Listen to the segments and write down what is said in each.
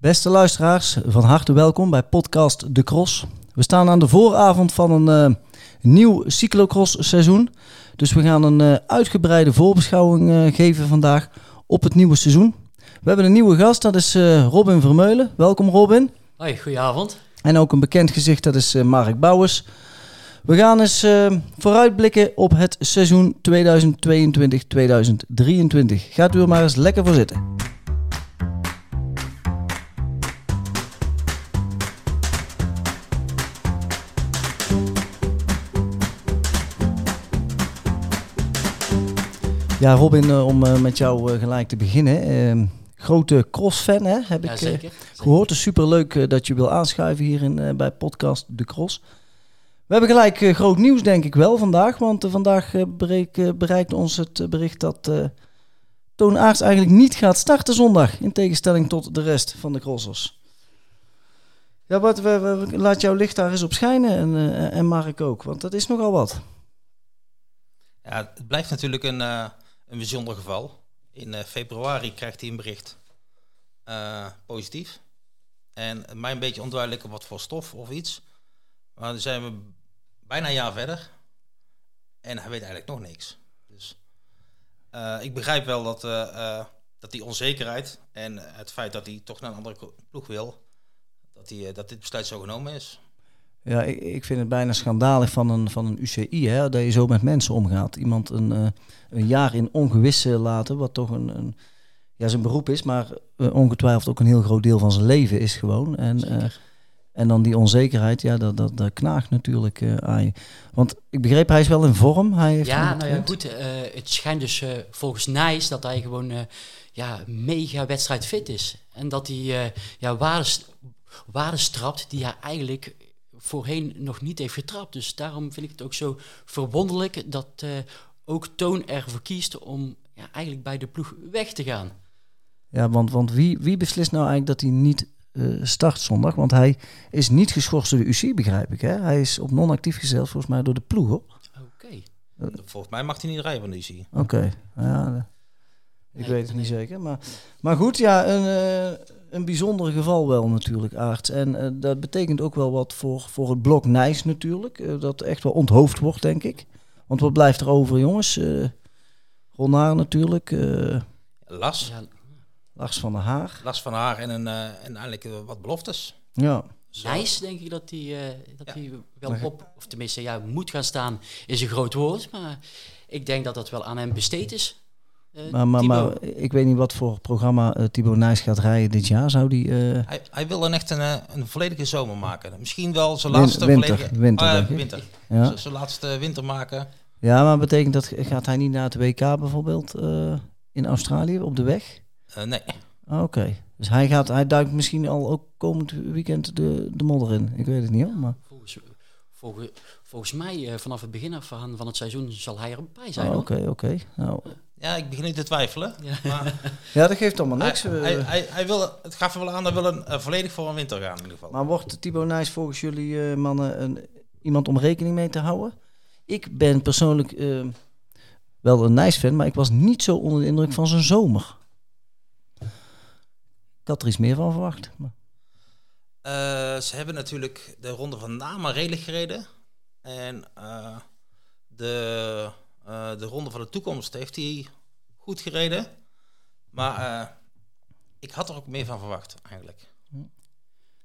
Beste luisteraars, van harte welkom bij podcast De Cross. We staan aan de vooravond van een uh, nieuw cyclocross seizoen. Dus we gaan een uh, uitgebreide voorbeschouwing uh, geven vandaag op het nieuwe seizoen. We hebben een nieuwe gast, dat is Robin Vermeulen. Welkom Robin. Hoi, goedenavond. En ook een bekend gezicht, dat is Mark Bouwers. We gaan eens vooruitblikken op het seizoen 2022-2023. Gaat u er maar eens lekker voor zitten. Ja, Robin, uh, om uh, met jou uh, gelijk te beginnen. Ehm, grote cross-fan, hè, heb ja, ik zeker, gehoord. Het is superleuk dat je wil aanschuiven hier in, bij podcast De Cross. We hebben gelijk groot nieuws, denk ik wel, vandaag. Want vandaag bereik, bereikt ons het bericht dat Toon Aerts eigenlijk niet gaat starten zondag. In tegenstelling tot de rest van de crossers. Ja, wat, we, we, laat jouw licht daar eens op schijnen en, en Mark ook. Want dat is nogal wat. Ja, het blijft natuurlijk een een bijzonder geval. In uh, februari krijgt hij een bericht uh, positief. En mij een beetje onduidelijk wat voor stof of iets. Maar dan zijn we bijna een jaar verder. En hij weet eigenlijk nog niks. Dus uh, ik begrijp wel dat, dat die onzekerheid en het feit dat hij toch naar een andere ploeg wil, dat, die, dat dit besluit zo genomen is. Ja, ik, ik vind het bijna schandalig van een, van een UCI, hè, dat je zo met mensen omgaat. Iemand een, uh, een jaar in ongewisse laten, wat toch een, een ja, zijn beroep is, maar uh, ongetwijfeld ook een heel groot deel van zijn leven is gewoon. En, uh, en dan die onzekerheid, ja, dat, dat, dat knaagt natuurlijk aan je. Want ik begreep, hij is wel in vorm. Hij heeft ja, nou ja, goed. het schijnt dus volgens Nijs dat hij gewoon ja, mega wedstrijdfit is. En dat hij ja, waardes, waardes trapt die hij eigenlijk voorheen nog niet heeft getrapt. Dus daarom vind ik het ook zo verwonderlijk dat uh, ook Toon ervoor kiest om ja, eigenlijk bij de ploeg weg te gaan. Ja, want, want wie, wie beslist nou eigenlijk dat hij niet uh, start zondag? Want hij is niet geschorst door de UC, begrijp ik. Hè? Hij is op non-actief gezet volgens mij door de ploeg. Oké. Okay. Uh, volgens mij mag hij niet rijden van de UC. Oké, okay. ja, ik weet het niet zeker. Maar, maar goed, ja, een, uh, een bijzonder geval wel natuurlijk, Aard. En uh, dat betekent ook wel wat voor, voor het blok Nijs natuurlijk. Uh, dat echt wel onthoofd wordt, denk ik. Want wat blijft er over, jongens? Uh, Ronaar natuurlijk. Las. Ja. Lars van der Haar. Lars van der Haar en, een, en eigenlijk wat beloftes. Ja. Nijs, denk ik dat hij dat ja. wel op, of tenminste ja, moet gaan staan, is een groot woord. Maar ik denk dat dat wel aan hem besteed is. Uh, maar, maar, maar, ik weet niet wat voor programma uh, Thibaut Nijs gaat rijden dit jaar. Zou die, uh... hij, hij wil een echt een, een volledige zomer maken. Misschien wel zijn laatste winter, volledige... Winter, uh, winter. Ja. Zijn laatste winter maken. Ja, maar betekent dat... Gaat hij niet naar het WK bijvoorbeeld in Australië op de weg? nee. Ah, oké. Okay. Dus hij, gaat, hij duikt misschien al ook komend weekend de, de modder in. Ik weet het niet hoor. Maar... Volgens, volgens, volgens mij vanaf het begin af van, van het seizoen zal hij erbij zijn. Oké, oké. Okay, okay. Nou... Ja, ik begin nu te twijfelen. Ja, maar ja dat geeft allemaal niks. Hij, hij, hij, hij, wil, het gaf er wel aan, dat wil een, uh, volledig voor een winter gaan in ieder geval. Maar wordt Thibaut Nijs volgens jullie uh, mannen een, iemand om rekening mee te houden? Ik ben persoonlijk uh, wel een Nijs-fan, maar ik was niet zo onder de indruk van zijn zomer. Ik had er iets meer van verwacht. Maar. ze hebben natuurlijk de ronde van Nama redelijk gereden. En de uh, de Ronde van de Toekomst heeft hij goed gereden. Maar uh, ik had er ook meer van verwacht, eigenlijk.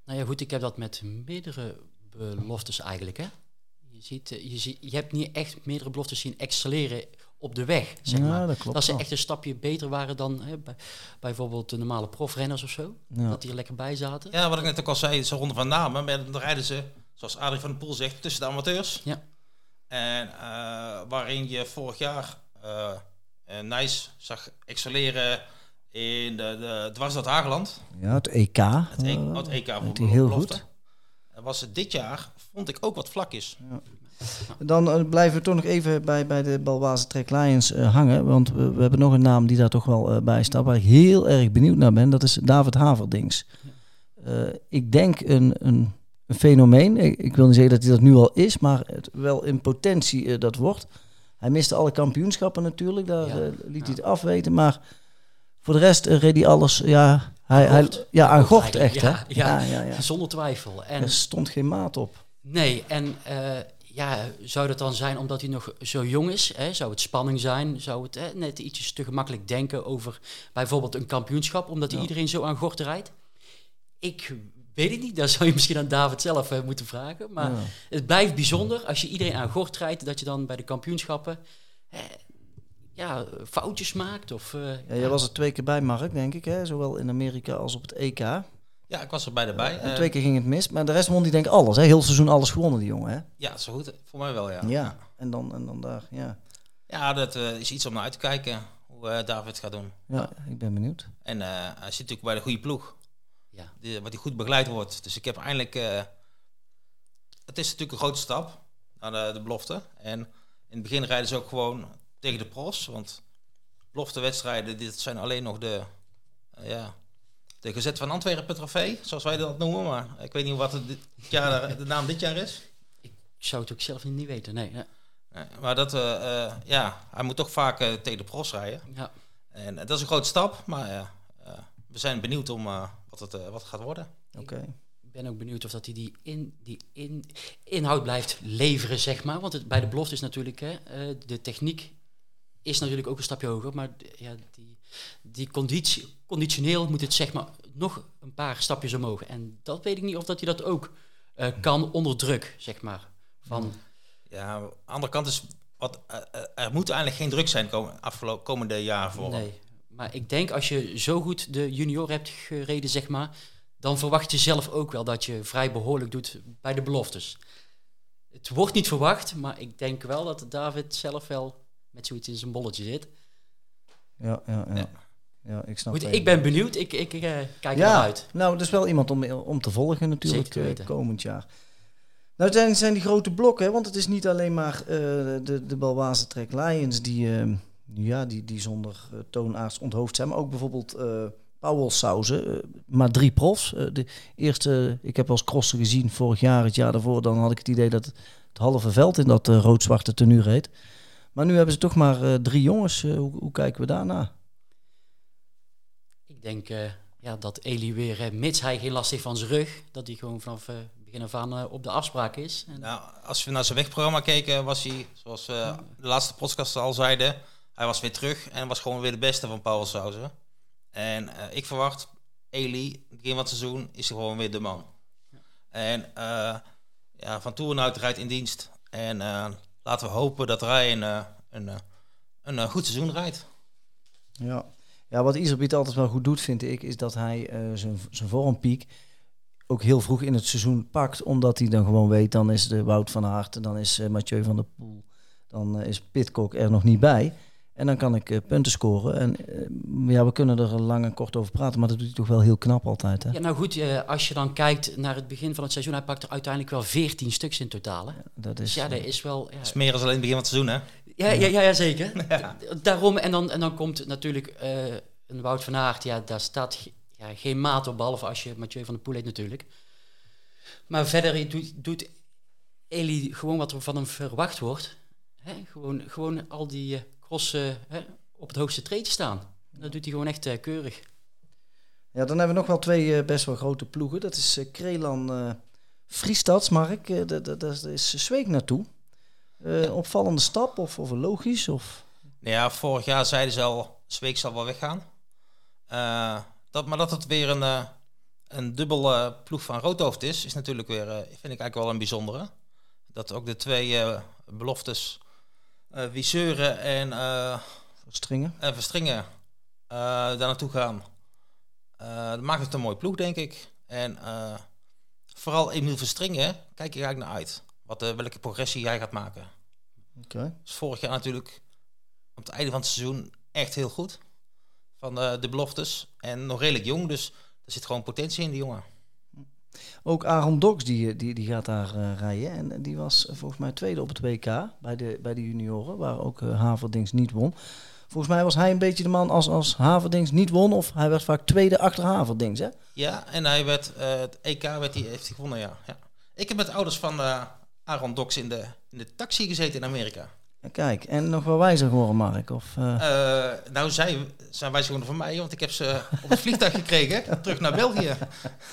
Nou ja, goed, ik heb dat met meerdere beloftes eigenlijk, hè. Je, ziet, eh, je, ziet, je hebt niet echt meerdere beloftes zien excelleren op de weg, zeg ja, maar. Dat, klopt dat ze echt een stapje beter waren dan hè, bij, bijvoorbeeld de normale profrenners of zo. Ja. Dat die er lekker bij zaten. Ja, wat ik net ook al zei, zo'n ronde van namen. Maar dan rijden ze, zoals Adrie van der Poel zegt, tussen de amateurs. Ja. En uh, waarin je vorig jaar uh, Nijs zag excelleren in de, de dwars dat Hageland. Ja, het EK. Het, e het EK voor heel goed. En was het dit jaar, vond ik ook wat vlakjes. Ja. Dan blijven we toch nog even bij, bij de Balwaze Trek Lions uh, hangen. Want we, we, hebben nog een naam die daar toch wel uh, bij staat. Waar ik heel erg benieuwd naar ben. Dat is David Haverdings. ik denk een, een een fenomeen. Ik, ik, wil niet zeggen dat hij dat nu al is, maar het wel in potentie uh, dat wordt. Hij miste alle kampioenschappen natuurlijk, daar ja. uh, liet ja. hij het afweten. Maar Voor de rest eh, reed hij alles, ja, hij, hij, ja aan gort echt, hè? ja, ja, ja. ja. Zonder twijfel. En Er stond geen maat op. Nee, en eh, ja, zou dat dan zijn omdat hij nog zo jong is? Hè? Zou het spanning zijn? Zou het hè, net ietsjes te gemakkelijk denken over bijvoorbeeld een kampioenschap, omdat iedereen zo aan gort rijdt? Ik weet het niet, dat zou je misschien aan David zelf eh, moeten vragen. Maar Ja. het blijft bijzonder als je iedereen aan gort rijdt, dat je dan bij de kampioenschappen eh, ja, foutjes maakt. Of, eh, Ja, jij was er twee keer bij, Mark, denk ik, hè? Zowel in Amerika als op het EK. Ja, ik was er bij erbij. En twee keer ging het mis, maar de rest won die denk ik alles, hè? Heel het seizoen alles gewonnen, die jongen, hè? Ja, zo goed. Voor mij wel, ja. Ja. En dan, en dan daar, ja. Ja, dat eh, is iets om naar uit te kijken. Hoe David het gaat doen. Ja, ik ben benieuwd. En eh, hij zit natuurlijk bij de goede ploeg. Ja. Die, wat hij goed begeleid wordt. Dus ik heb eindelijk... eh, het is natuurlijk een grote stap naar de, de belofte. En in het begin rijden ze ook gewoon tegen de pros. Want beloftewedstrijden, dit zijn alleen nog de... eh, ja, de gezet van Antwerpen trofee, zoals wij dat noemen. Maar ik weet niet wat het dit jaar, de naam dit jaar is. Ik zou het ook zelf niet weten. Nee, maar dat, eh, ja, hij moet toch vaak tegen de pros rijden. Ja. En dat is een grote stap, maar ja, we zijn benieuwd om eh, wat, het, eh, wat het gaat worden. Oké. Ik ben ook benieuwd of dat hij die, in, die in, inhoud blijft leveren, zeg maar. Want het, bij de belofte is natuurlijk, hè, eh, de techniek is natuurlijk ook een stapje hoger. Maar ja, die, die conditie, conditioneel moet het zeg maar nog een paar stapjes omhoog. En dat weet ik niet of dat hij dat ook eh, kan onder druk, zeg maar. Van, Ja, aan de andere kant is, wat, er moet eigenlijk geen druk zijn komen, afgelopen komende jaar voor. nee. Maar ik denk als je zo goed de junior hebt gereden, zeg maar, dan verwacht je zelf ook wel dat je vrij behoorlijk doet bij de beloftes. Het wordt niet verwacht, maar ik denk wel dat David zelf wel met zoiets in zijn bolletje zit. Ja, ja, ja. Ja. Ja, ik snap Goed, het. ik ben benieuwd. Ik, ik eh, kijk ja, uit. nou, dat is wel iemand om, om te volgen natuurlijk weten. komend jaar. Nou, het zijn, zijn die grote blokken, hè, want het is niet alleen maar eh, de, de Balwaze Trek Lions die, eh, ja, die, die zonder uh, toonaards onthoofd zijn, maar ook bijvoorbeeld eh Powell Sauzen, eh, maar drie profs. Eh, de eerste, ik heb wel eens crossen gezien vorig jaar, het jaar daarvoor, dan had ik het idee dat het, halve veld in dat eh, rood-zwarte tenue reed. Maar nu hebben ze toch maar eh, drie jongens. Eh, hoe, hoe kijken we daarna? Ik denk eh, ja, dat Eli weer, eh, mits hij geen last heeft van zijn rug, dat hij gewoon vanaf eh, begin af aan eh, op de afspraak is. En, Nou, als we naar zijn wegprogramma keken, was hij, zoals we de laatste podcast al zeiden, hij was weer terug en was gewoon weer de beste van Paul Sauzen. En eh, ik verwacht, Eli, begin van het seizoen, is hij gewoon weer de man. En eh, ja, van Toerenhout rijdt in dienst. En eh, laten we hopen dat hij een, een, een, goed seizoen rijdt. Ja. ja, wat Iserbiet altijd wel goed doet, vind ik, is dat hij eh, zijn, zijn vormpiek ook heel vroeg in het seizoen pakt. Omdat hij dan gewoon weet, dan is de Wout van Aert, dan is eh, Mathieu van der Poel, dan is Pitcock er nog niet bij. En dan kan ik eh, punten scoren. En eh, ja, we kunnen er lang en kort over praten, maar dat doet hij toch wel heel knap altijd. Hè? Ja, nou goed, eh, als je dan kijkt naar het begin van het seizoen, hij pakt er uiteindelijk wel 14 stuks in totaal. Hè? Dat Dus is, ja, dat is wel... Ja, Dat is meer als alleen het begin van het seizoen, hè? ja, ja, ja, ja, zeker. Daarom, en dan, en dan komt natuurlijk eh, een Wout van Aert, ja, daar staat ja, geen maat op, behalve als je Mathieu van der Poel heet natuurlijk. Maar verder doet, doet Eli gewoon wat er van hem verwacht wordt. Hè? Gewoon, gewoon al die crossen hè, op het hoogste treedje staan. Dat doet hij gewoon echt eh, keurig. Ja, dan hebben we nog wel twee eh, best wel grote ploegen. Dat is eh, Krelan Friestads, Mark. Dat- dat- Daar is Zweek naartoe. Eh, Opvallende stap of, of logisch? Of... Nou ja, vorig jaar zeiden ze al, Zweek zal wel weggaan. Eh, dat, maar dat het weer een, eh, een dubbele ploeg van Roodhoofd is, is natuurlijk weer, eh, vind ik eigenlijk wel een bijzondere. Dat ook de twee eh, beloftes, eh Wiseuren en, eh, Stringen. en Verstringen, eh, daar naartoe gaan. Dat maakt het een mooie ploeg, denk ik. En vooral Emiel Verstringen kijk ik eigenlijk naar uit. Wat, welke progressie hij gaat maken. Oké. Dus vorig jaar natuurlijk op het einde van het seizoen echt heel goed. Van de beloftes. En nog redelijk jong, dus er zit gewoon potentie in die jongen. Ook Aaron Doks die, die, die gaat daar eh, rijden. En die was volgens mij tweede op het WK bij de, bij de junioren, waar ook eh, Haverdings niet won. Volgens mij was hij een beetje de man als, als Haverdings niet won. Of hij werd vaak tweede achter Haverdings, hè? Ja, en hij werd, eh, het EK werd hij, heeft hij gewonnen, ja. ja. Ik heb met de ouders van Aaron Doks in de, in de taxi gezeten in Amerika. Kijk, en nog wel wijzer geworden, Mark? Of, eh, Eh, nou, zij zijn wij gewoon van mij, want ik heb ze op het vliegtuig gekregen, terug naar België.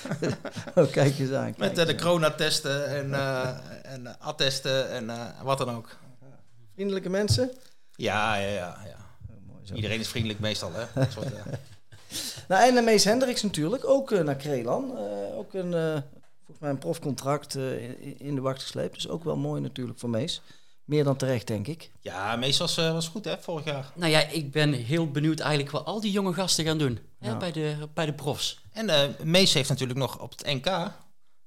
oh, kijk eens aan. Met eh, de coronatesten en, eh, en attesten en eh, wat dan ook. Vriendelijke mensen? Ja, ja, ja. ja. Oh, mooi zo. Iedereen is vriendelijk meestal, hè. Dat soort, Nou, en de Mees Hendricks natuurlijk, ook naar Krelan. Eh, ook een, eh, volgens mij een profcontract eh, in, in de wacht gesleept. Dus ook wel mooi natuurlijk voor Mees. Meer dan terecht, denk ik. ja, meestal was, eh, was goed, hè, vorig jaar. Nou ja, ik ben heel benieuwd eigenlijk wat al die jonge gasten gaan doen hè, bij, de, bij de profs. En eh Mees heeft natuurlijk nog op het NK,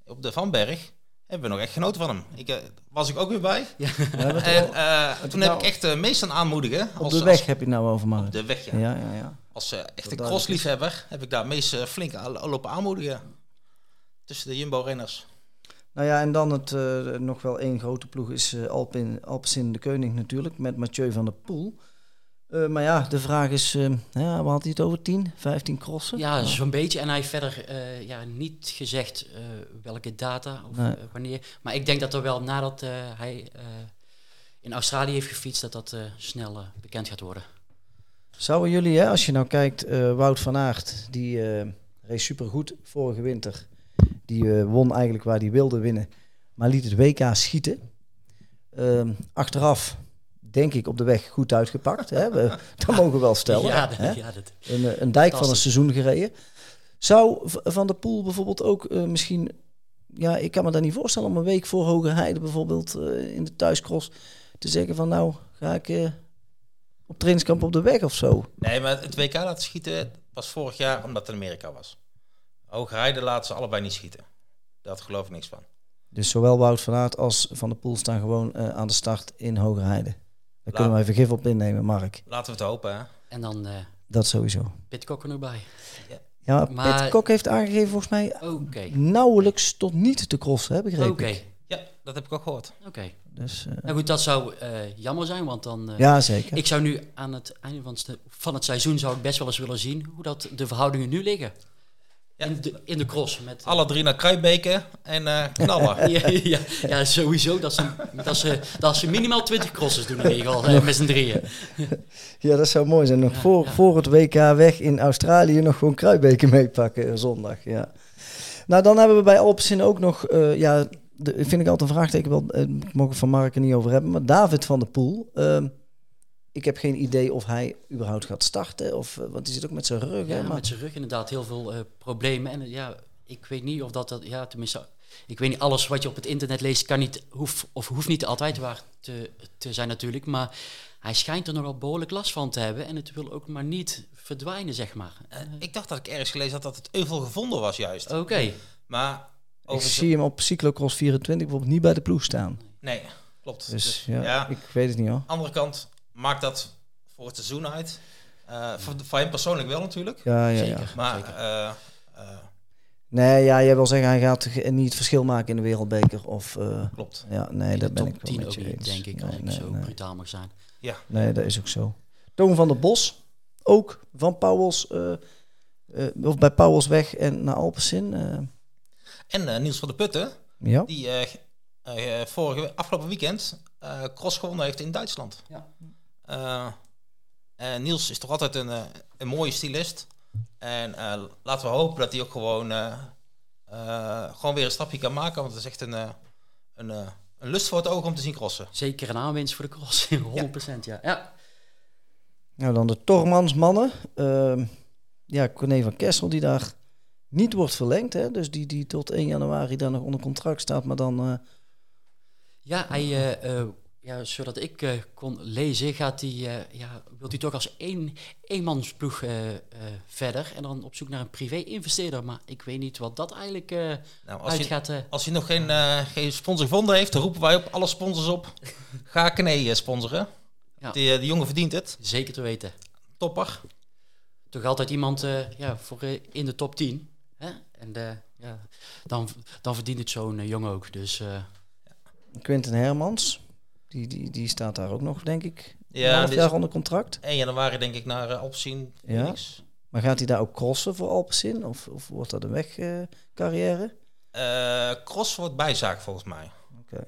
op de Vanberg, hebben we nog echt genoten van hem. Ik, eh, was ik ook weer bij. Ja, En eh, toen nou- heb ik echt uh, Mees aan aanmoedigen. op als- de als- weg heb je het nou over, Mark. op de weg, ja. Ja, ja, ja. Als eh, echte crossliefhebber heb ik daar Mees flink aan lopen aanmoedigen. Tussen de Jumbo-renners. Nou ja, en dan het eh, nog wel één grote ploeg is eh Alpin, Alpecin de Koning natuurlijk, met Mathieu van der Poel. Eh, maar ja, de vraag is, eh ja, we hadden hij het over 10, 15 crossen? Ja, zo'n beetje. En hij heeft verder ja, niet gezegd welke data of Nee. wanneer. Maar ik denk dat er wel nadat hij in Australië heeft gefietst, dat dat snel bekend gaat worden. Zouden jullie, hè, als je nou kijkt, Wout van Aert, die reed supergoed vorige winter. Die eh, won eigenlijk waar hij wilde winnen, maar liet het WK schieten. Ehm, achteraf, denk ik, op de weg goed uitgepakt. Hè? We, dat mogen we wel stellen. ja, dat- hè? ja, dat, een, eh, een dijk van een seizoen gereden. Zou Van der Poel bijvoorbeeld ook eh, misschien... Ja, ik kan me daar niet voorstellen om een week voor Hoge Heide bijvoorbeeld in de thuiscross te zeggen van nou ga ik op trainingskamp op de weg of zo. Nee, maar het WK laten schieten was vorig jaar omdat het Amerika was. Hoogrijden laten ze allebei niet schieten. Daar geloof ik niks van. Dus zowel Wout van Aert als Van der Poel staan gewoon eh, aan de start in Hoge Heide. Daar kunnen we even gif op innemen, Mark. Laten we het hopen, hè. en dan eh Dat sowieso. Pitcock er nog bij. Ja, Maar- Pitcock heeft aangegeven volgens mij nauwelijks tot niet te crossen, hè, begreep oké, ik. Ja, dat heb ik ook gehoord. oké. Dus, eh, Nou goed, dat zou eh, jammer zijn, want dan... eh, ja, zeker. Ik zou nu aan het einde van het, van het seizoen zou ik best wel eens willen zien hoe dat de verhoudingen nu liggen. Ja. In, de, in de cross. Met, Alle drie naar Kruijbeke en eh, knallen. ja, ja, ja, sowieso. Dat ze, dat, ze, dat ze minimaal 20 crosses doen in ieder geval, eh, met z'n drieën. Ja, dat zou mooi zijn. Nog Ja, voor, ja. voor het WK weg in Australië nog gewoon kruidbeken meepakken eh, zondag. Ja. Nou, dan hebben we bij Alpecin ook nog, eh, ja, de, vind ik altijd een vraagteken, wel, eh, mogen we van Mark er niet over hebben, maar David van der Poel. Ik heb geen idee of hij überhaupt gaat starten, of, eh, want die zit ook met zijn rug. hè, Ja, maar, met zijn rug inderdaad heel veel eh, problemen. En eh, ja, ik weet niet of dat, dat... Ja, tenminste, ik weet niet, alles wat je op het internet leest kan niet, hoeft, of hoeft niet altijd waar te, te zijn natuurlijk. Maar hij schijnt er nogal behoorlijk last van te hebben. En het wil ook maar niet verdwijnen, zeg maar. Ik dacht dat ik ergens gelezen had dat het euvel gevonden was juist. Oké. Maar ik zie hem op Cyclocross 24 bijvoorbeeld niet bij de ploeg staan. Nee, klopt. Dus, Dus, ja, ja. ik weet het niet hoor. andere kant maakt dat voor het seizoen uit. Eh, voor, voor hem persoonlijk wel natuurlijk. Ja, ja, ja. Zeker. Maar zeker. eh, eh, Nee, ja, jij wil zeggen hij gaat niet het verschil maken in de wereldbeker of... eh, klopt. Ja, nee, dat ben ik wel 10 met ook je niet, eens. denk ik, als Nee, ik nee, zo nee. brutaal mag zijn. Ja. Nee, dat is ook zo. Toon van der Bos, ook van Pauwels, eh, eh, of bij Pauwels weg en naar Alpecin. eh, En eh, Niels van de Putten, ja. die vorige, afgelopen weekend eh cross gewonnen heeft in Duitsland. Ja. Eh, en Niels is toch altijd een, eh, een mooie stylist. En eh, laten we hopen dat hij ook gewoon, eh, eh, gewoon weer een stapje kan maken. Want het is echt een, eh, een, eh, een lust voor het oog om te zien crossen. Zeker een aanwinst voor de cross, 100% ja. ja. Nou, dan de Tormans mannen. Ehm, ja, Corné van Kessel die daar niet wordt verlengd. Hè? Dus die, die tot 1 januari daar nog onder contract staat. Maar dan... eh, Ja, hij, eh, eh, ja, zodat ik eh, kon lezen, gaat hij, eh, ja, wilt hij toch als één, eenmansploeg eh, eh, verder en dan op zoek naar een privé-investeerder. Maar ik weet niet wat dat eigenlijk eh Nou, als, uit je, gaat. eh. als hij nog geen, eh, geen sponsor gevonden heeft, dan roepen wij op alle sponsors op. Ga Kane sponsoren. Ja. Die, die jongen verdient het. zeker te weten. Topper. Toch altijd iemand eh, ja, voor, in de top 10. Hè? En ja, dan, dan verdient het zo'n jongen ook. Dus eh, Quinten Hermans. Die, die, die staat daar ook nog, denk ik. Ja, een half jaar onder contract. 1 januari denk ik naar uh, Alpecin. Ja. Phoenix. Maar gaat hij daar ook crossen voor Alpecin? Of, of wordt dat een wegcarrière? Eh, cross wordt bijzaak volgens mij. Oké.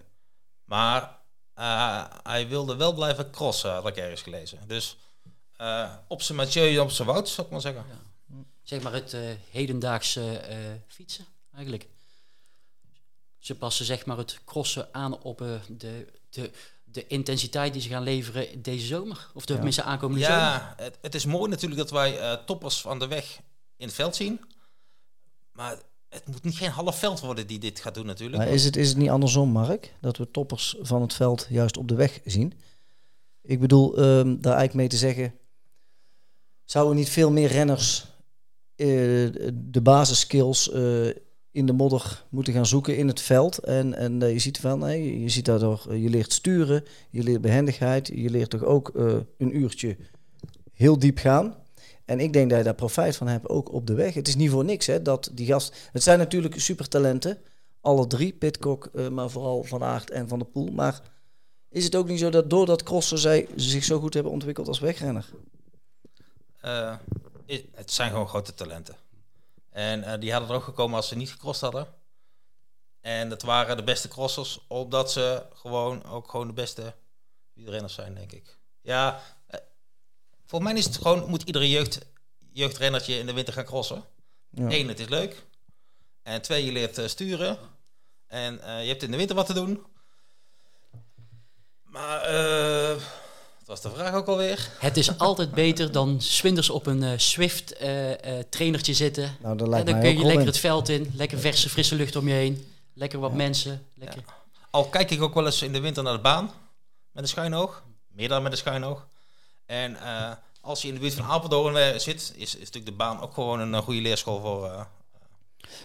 Maar eh, hij wilde wel blijven crossen, had ik ergens gelezen. Dus eh, op zijn Mathieu en op zijn Wout, zou ik maar zeggen. Zeg maar het hedendaagse eh, fietsen, eigenlijk. Ze passen zeg maar het crossen aan op de, de, de intensiteit die ze gaan leveren deze zomer. Of de Ja. tenminste aankomende zomer. Ja, het, het is mooi natuurlijk dat wij eh, toppers van de weg in het veld zien. Maar het moet niet geen half veld worden die dit gaat doen natuurlijk. Maar is het, is het niet andersom, Mark? Dat we toppers van het veld juist op de weg zien? Ik bedoel, ehm, daar eigenlijk mee te zeggen... Zouden niet veel meer renners eh, de basisskills eh, in de modder moeten gaan zoeken in het veld? En, en eh, je ziet van, nee, je ziet daardoor, eh, je leert sturen, je leert behendigheid, je leert toch ook eh, een uurtje heel diep gaan. En ik denk dat je daar profijt van hebt, ook op de weg. Het is niet voor niks, hè, dat die gast... Het zijn natuurlijk supertalenten, alle drie, Pitcock, maar vooral Van Aert en Van der Poel. Maar is het ook niet zo dat door dat crossen zij zich zo goed hebben ontwikkeld als wegrenner? Het zijn gewoon grote talenten. En eh, die hadden er ook gekomen als ze niet gecrossed hadden. En dat waren de beste crossers, omdat ze gewoon ook gewoon de beste wielrenners zijn, denk ik. Ja, eh, voor mij is het gewoon, moet iedere jeugd, jeugdrennertje in de winter gaan crossen. Ja. Eén, het is leuk. En twee, je leert eh, sturen. En je hebt in de winter wat te doen. Maar, eh was de vraag ook alweer? Het is altijd beter dan swinders op een eh, Swift eh, eh, trainertje zitten. Nou, dat En lijkt dan mij kun ook je lekker in. het veld in, lekker verse, frisse lucht om je heen. Lekker wat mensen. Lekker. Al kijk ik ook wel eens in de winter naar de baan met een schuin oog. Meer dan met een schuin oog. En eh, als je in de buurt van Apeldoorn eh, zit, is, is natuurlijk de baan ook gewoon een goede leerschool voor. eh,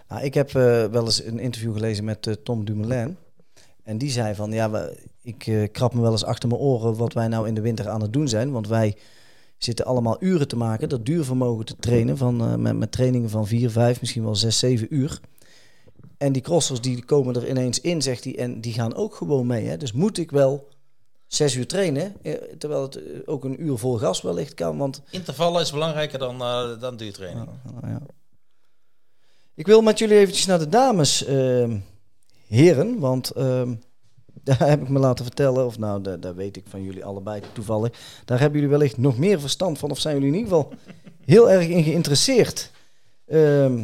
Nou, ik heb eh, wel eens een interview gelezen met Tom Dumoulin. En die zei van, ja, we, ik eh, krap me wel eens achter mijn oren wat wij nou in de winter aan het doen zijn. Want wij zitten allemaal uren te maken, dat duurvermogen te trainen. Van, eh, met, met trainingen van 4, 5, misschien wel 6, 7 uur. En die crossers die komen er ineens in, zegt hij. En die gaan ook gewoon mee. Hè? Dus moet ik wel zes uur trainen, eh, terwijl het ook een uur vol gas wellicht kan. Want intervallen is belangrijker dan, dan duurtraining. nou ja. Ik wil met jullie eventjes naar de dames, ehm, heren. Want ehm, daar heb ik me laten vertellen, of nou, daar, daar weet ik van jullie allebei toevallig. Daar hebben jullie wellicht nog meer verstand van, of zijn jullie in ieder geval heel erg in geïnteresseerd ehm,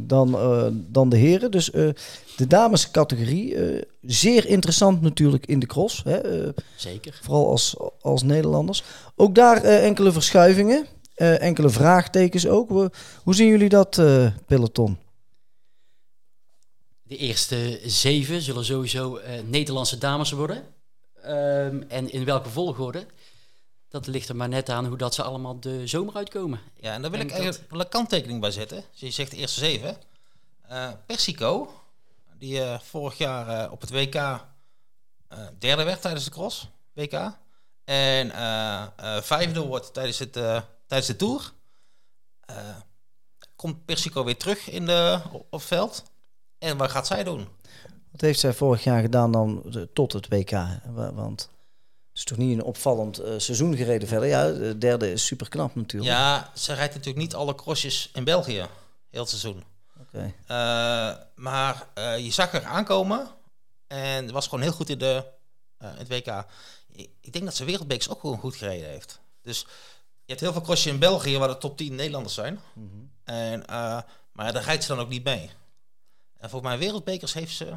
dan, eh, dan de heren. Dus eh, de damescategorie, eh, zeer interessant natuurlijk in de cross. Hè, Zeker. Vooral als, als Nederlanders. Ook daar enkele verschuivingen. enkele vraagtekens ook. We- hoe zien jullie dat, peloton? De eerste zeven zullen sowieso eh, Nederlandse dames worden. Ehm, en in welke volgorde? Dat ligt er maar net aan hoe dat ze allemaal de zomer uitkomen. Ja, en daar wil ik eigenlijk wel een kanttekening bij zetten. Dus je zegt de eerste zeven. Eh, Persico, die eh, vorig jaar op het WK derde werd tijdens de cross, WK. En vijfde wordt tijdens, het, tijdens de Tour. Komt Persico weer terug in de, op, op het veld. En wat gaat zij doen? Wat heeft zij vorig jaar gedaan dan eh, tot het WK? Wa- Want het is toch niet een opvallend eh, seizoen gereden verder. Ja, de derde is super knap natuurlijk. Ja, ze rijdt natuurlijk niet alle crossjes in België, heel het seizoen. Oké. Eh, maar je zag haar aankomen en was gewoon heel goed in, de, in het WK. Ik, denk dat ze wereldbekers ook gewoon goed gereden heeft. Dus je hebt heel veel crossjes in België waar de top 10 Nederlanders zijn. Mhm. En, eh, maar daar rijdt ze dan ook niet mee. En volgens mij wereldbekers heeft ze...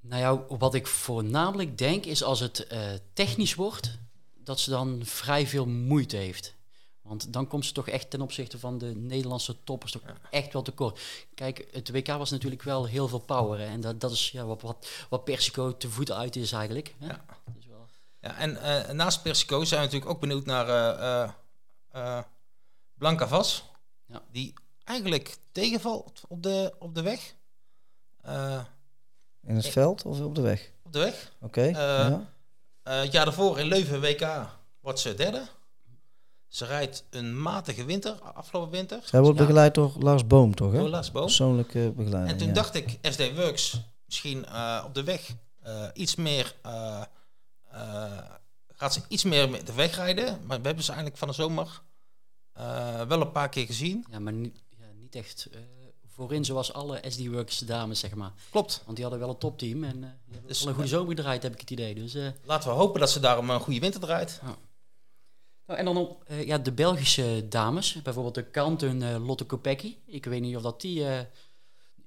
Nou ja, wat ik voornamelijk denk is als het eh, technisch wordt, dat ze dan vrij veel moeite heeft. Want dan komt ze toch echt ten opzichte van de Nederlandse toppers toch echt wel tekort. Kijk, het WK was natuurlijk wel heel veel power. hè, En dat, dat is ja, wat, wat, wat Persico te voet uit is eigenlijk. Hè? Ja. Is wel- Ja, en eh, naast Persico zijn we natuurlijk ook benieuwd naar eh, Blanca Vas. Ja. Die eigenlijk tegenvalt op de, op de weg. Eh, In het veld of op de weg? op de weg. Oké. ja. Eh, het jaar daarvoor in Leuven WK wordt ze derde. Ze rijdt een matige winter, afgelopen winter. Zij wordt Ja. begeleid door Lars Boom, toch? Hè? Door Lars Boom. Persoonlijke begeleiding. En toen ja. dacht ik, SD Works, misschien eh, op de weg eh, iets meer... eh, eh, gaat ze iets meer met de weg rijden. Maar we hebben ze eigenlijk van de zomer eh, wel een paar keer gezien. Ja, maar niet, ja, niet echt eh, voorin zoals alle SD-Works dames, zeg maar. Klopt. Want die hadden wel een topteam en eh, die hebben Dus, wel een goede zomer gedraaid, heb ik het idee. Dus, eh, Laten we hopen dat ze daarom een goede winter draait. nou, en dan op eh, ja, de Belgische dames, bijvoorbeeld de Kant en eh, Lotte Kopecky. Ik weet niet of dat die... eh,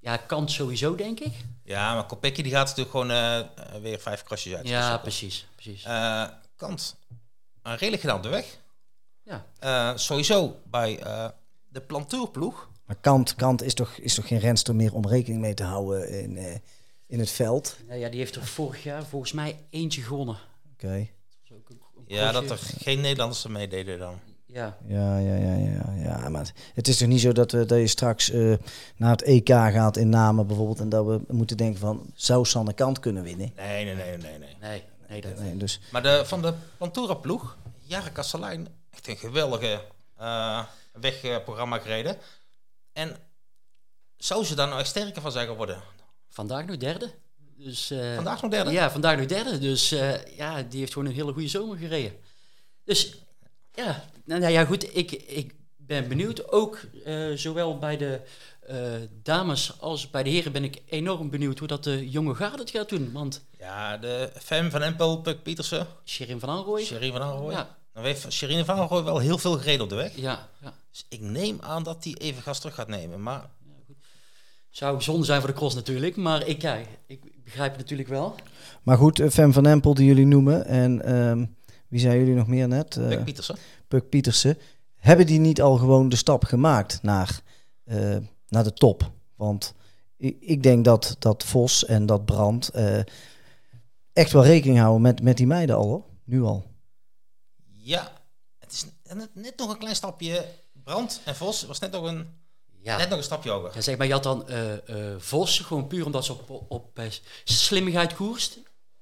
ja, Kant sowieso, denk ik. Ja, maar Kopecky die gaat natuurlijk gewoon eh, eh, weer vijf krasjes uit. Ja, precies. precies. Eh, Kant, een redelijk gedaan de weg. ja. Eh, sowieso bij eh, de plantuurploeg. Maar Kant, Kant is, toch, is toch geen renster meer om rekening mee te houden in, eh, in het veld? Ja, die heeft er vorig jaar volgens mij eentje gewonnen. Oké. Ja, dat er geen Nederlanders er meededen dan. Ja, Ja, ja, ja, ja, ja. Maar het is toch niet zo dat, we, dat je straks eh, naar het EK gaat in Namen bijvoorbeeld... en dat we moeten denken van, zou Sanne Kant kunnen winnen? Nee, nee, nee, nee, nee. nee, nee, dat, Nee, dus Maar de, van de Plantura-ploeg, Jare Kastelein, echt een geweldige eh, wegprogramma gereden. En zou ze daar nou echt sterker van zijn geworden? vandaag nog derde. Dus, eh, Vandaag nog derde? Ja, vandaag nog derde. Dus eh, ja, die heeft gewoon een hele goede zomer gereden. Dus ja, nou, nou ja, goed. Ik, ik ben benieuwd. Ook eh, zowel bij de dames als bij de heren ben ik enorm benieuwd hoe dat de jonge garde het gaat doen. Want Ja, de Fem van Empel, Puk Pietersen, Sherin van Anrooy... Sherine van Anrooy. Ja, Dan heeft Sherine van Anrooy wel heel veel gereden op de weg. ja, ja. Dus ik neem aan dat hij even gas terug gaat nemen. Maar Zou zonde zijn voor de cross natuurlijk. Maar ik, ja, ik begrijp het natuurlijk wel. Maar goed, eh, Fem van Empel die jullie noemen. En ehm, wie zijn jullie nog meer net? Eh, Puk Pietersen. Puk Pietersen. Hebben die niet al gewoon de stap gemaakt naar, eh, naar de top? Want ik, ik denk dat, dat Vos en dat Brand eh, echt wel rekening houden met, met die meiden al hoor. Nu al. Ja, het is net, net nog een klein stapje. Brand en Vos was net nog een, Ja. net nog een stapje hoger. Ja, zeg maar, je had dan eh, eh, Vos, gewoon puur omdat ze op, op eh, slimmigheid koerst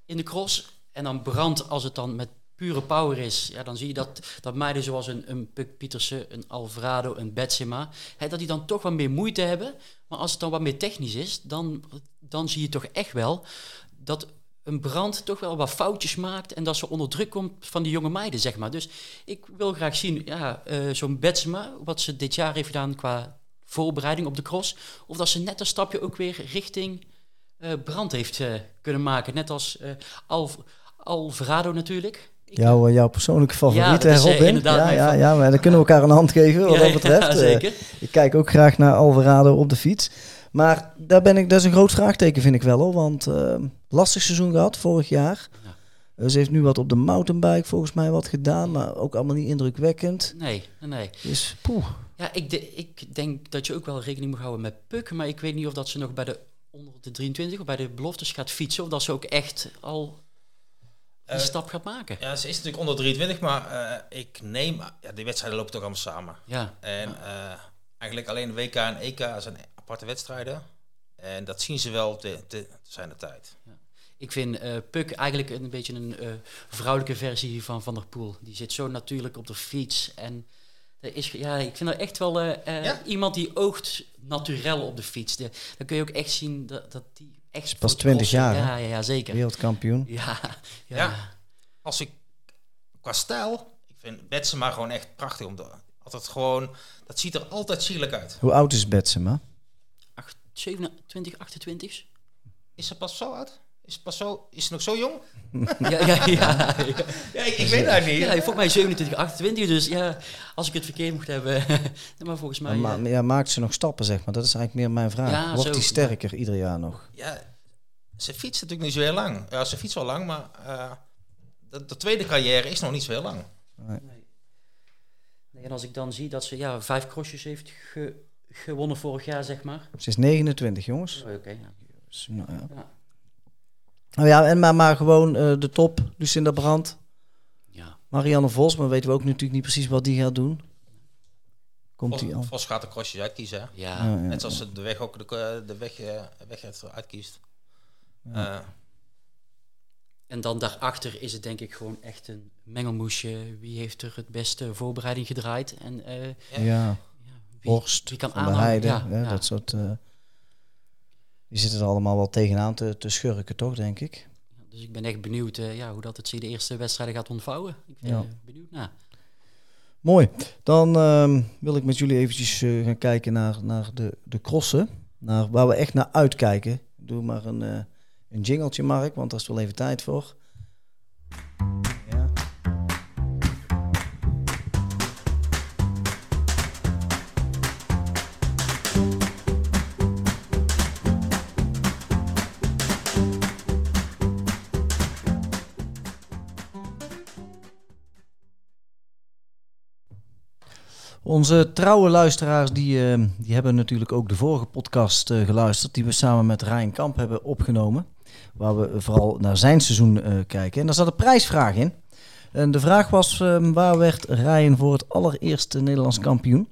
in de cross. En dan Brand, als het dan met pure power is, ja, dan zie je dat, dat meiden zoals een, een Puk Pietersen, een Alvarado, een Betsema, hè, dat die dan toch wat meer moeite hebben. Maar als het dan wat meer technisch is, dan, dan zie je toch echt wel dat een brand toch wel wat foutjes maakt en dat ze onder druk komt van die jonge meiden, zeg maar. Dus ik wil graag zien, ja, eh, zo'n Betsema, wat ze dit jaar heeft gedaan qua voorbereiding op de cross, of dat ze net een stapje ook weer richting eh, brand heeft eh, kunnen maken. Net als Alv Alvarado natuurlijk. Jouw, jouw persoonlijke favoriet, Ja, is, Robin? ja, ja, ja, maar dan kunnen we elkaar een hand geven wat Ja, dat betreft. ja, zeker. ik kijk ook graag naar Alvarado op de fiets. Maar daar ben ik, dat is een groot vraagteken, vind ik wel hoor. Want eh, lastig seizoen gehad vorig jaar. Ja. Eh, ze heeft nu wat op de mountainbike volgens mij wat gedaan, maar ook allemaal niet indrukwekkend. Nee, nee. Dus poeh. Ja, ik, de- ik denk dat je ook wel rekening moet houden met Puk, maar ik weet niet of dat ze nog bij de onder de 23 of bij de beloftes gaat fietsen, of dat ze ook echt al die Eh, stap gaat maken. Ja, ze is natuurlijk onder 23, maar eh, ik neem... Ja, die wedstrijden lopen toch allemaal samen. Ja, En eh, eigenlijk alleen de WK en EK zijn aparte wedstrijden. En dat zien ze wel te, te, te zijn de tijd. ik vind eh Puk eigenlijk een beetje een eh, vrouwelijke versie van Van der Poel. Die zit zo natuurlijk op de fiets en er is, ja, ik vind er echt wel eh, Ja. iemand die oogt naturel op de fiets. De, dan kun je ook echt zien dat, dat die echt... pas voor het 20 crossen- jaar? Ja, ja, ja, zeker. Wereldkampioen. Ja, ja. Ja. Als ik qua stijl, ik vind Betsema gewoon echt prachtig om te... Altijd gewoon, dat ziet er altijd sierlijk uit. Hoe oud is Betsema? Acht- 27, 28? Is ze pas zo oud? Is ze, pas zo, is ze nog zo jong? ja, ja, ja. ja. Ja, ik, ik weet het eigenlijk Ja, niet. volgens mij 27, 28. Dus ja, als ik het verkeerd mocht hebben. maar volgens mij. Maar, eh, ma- ja, maakt ze nog stappen, zeg maar? Dat is eigenlijk meer mijn vraag. Ja, Wordt die sterker ieder jaar nog? Ja, ze fietst natuurlijk niet zo heel lang. Ja, ze fietst wel lang, maar eh, de, de tweede carrière is nog niet zo heel lang. nee. Nee, en als ik dan zie dat ze ja, vijf crossjes heeft ge- gewonnen vorig jaar, zeg maar. Ze is 29, jongens. Oh, Oké, ja. Dus, nou ja. Ja. Nou ja, en maar, maar gewoon eh, de top. Lucinda Brandt, ja. Marianne Vos. Maar weten we ook natuurlijk niet precies wat die gaat doen. Komt Vos, die al? Vos gaat de crossjes uitkiezen. hè. Ja. Ja, ja, Net zoals ze de weg ook de, de weg, eh, weg uitkiest. Eh, En dan daarachter is het denk ik gewoon echt een mengelmoesje. Wie heeft er het beste voorbereiding gedraaid? En eh, Ja. Wie kan Van de aanhangen? Heide. Ja, hè, ja. Dat soort... eh, die zitten er allemaal wel tegenaan te, te schurken, toch, denk ik? Dus ik ben echt benieuwd eh, ja, hoe dat het zich de eerste wedstrijden gaat ontvouwen. Ik ben Ja. eh, benieuwd naar. Mooi. Dan ehm, wil ik met jullie eventjes gaan kijken naar, naar de, de crossen. Naar waar we echt naar uitkijken. Doe maar een, eh, een jingeltje, Mark, want daar is wel even tijd voor. Onze trouwe luisteraars die, eh, die hebben natuurlijk ook de vorige podcast eh, geluisterd, die we samen met Ryan Kamp hebben opgenomen. Waar we vooral naar zijn seizoen eh, kijken. En daar zat een prijsvraag in. En de vraag was, eh, waar werd Ryan voor het allereerste Nederlands kampioen?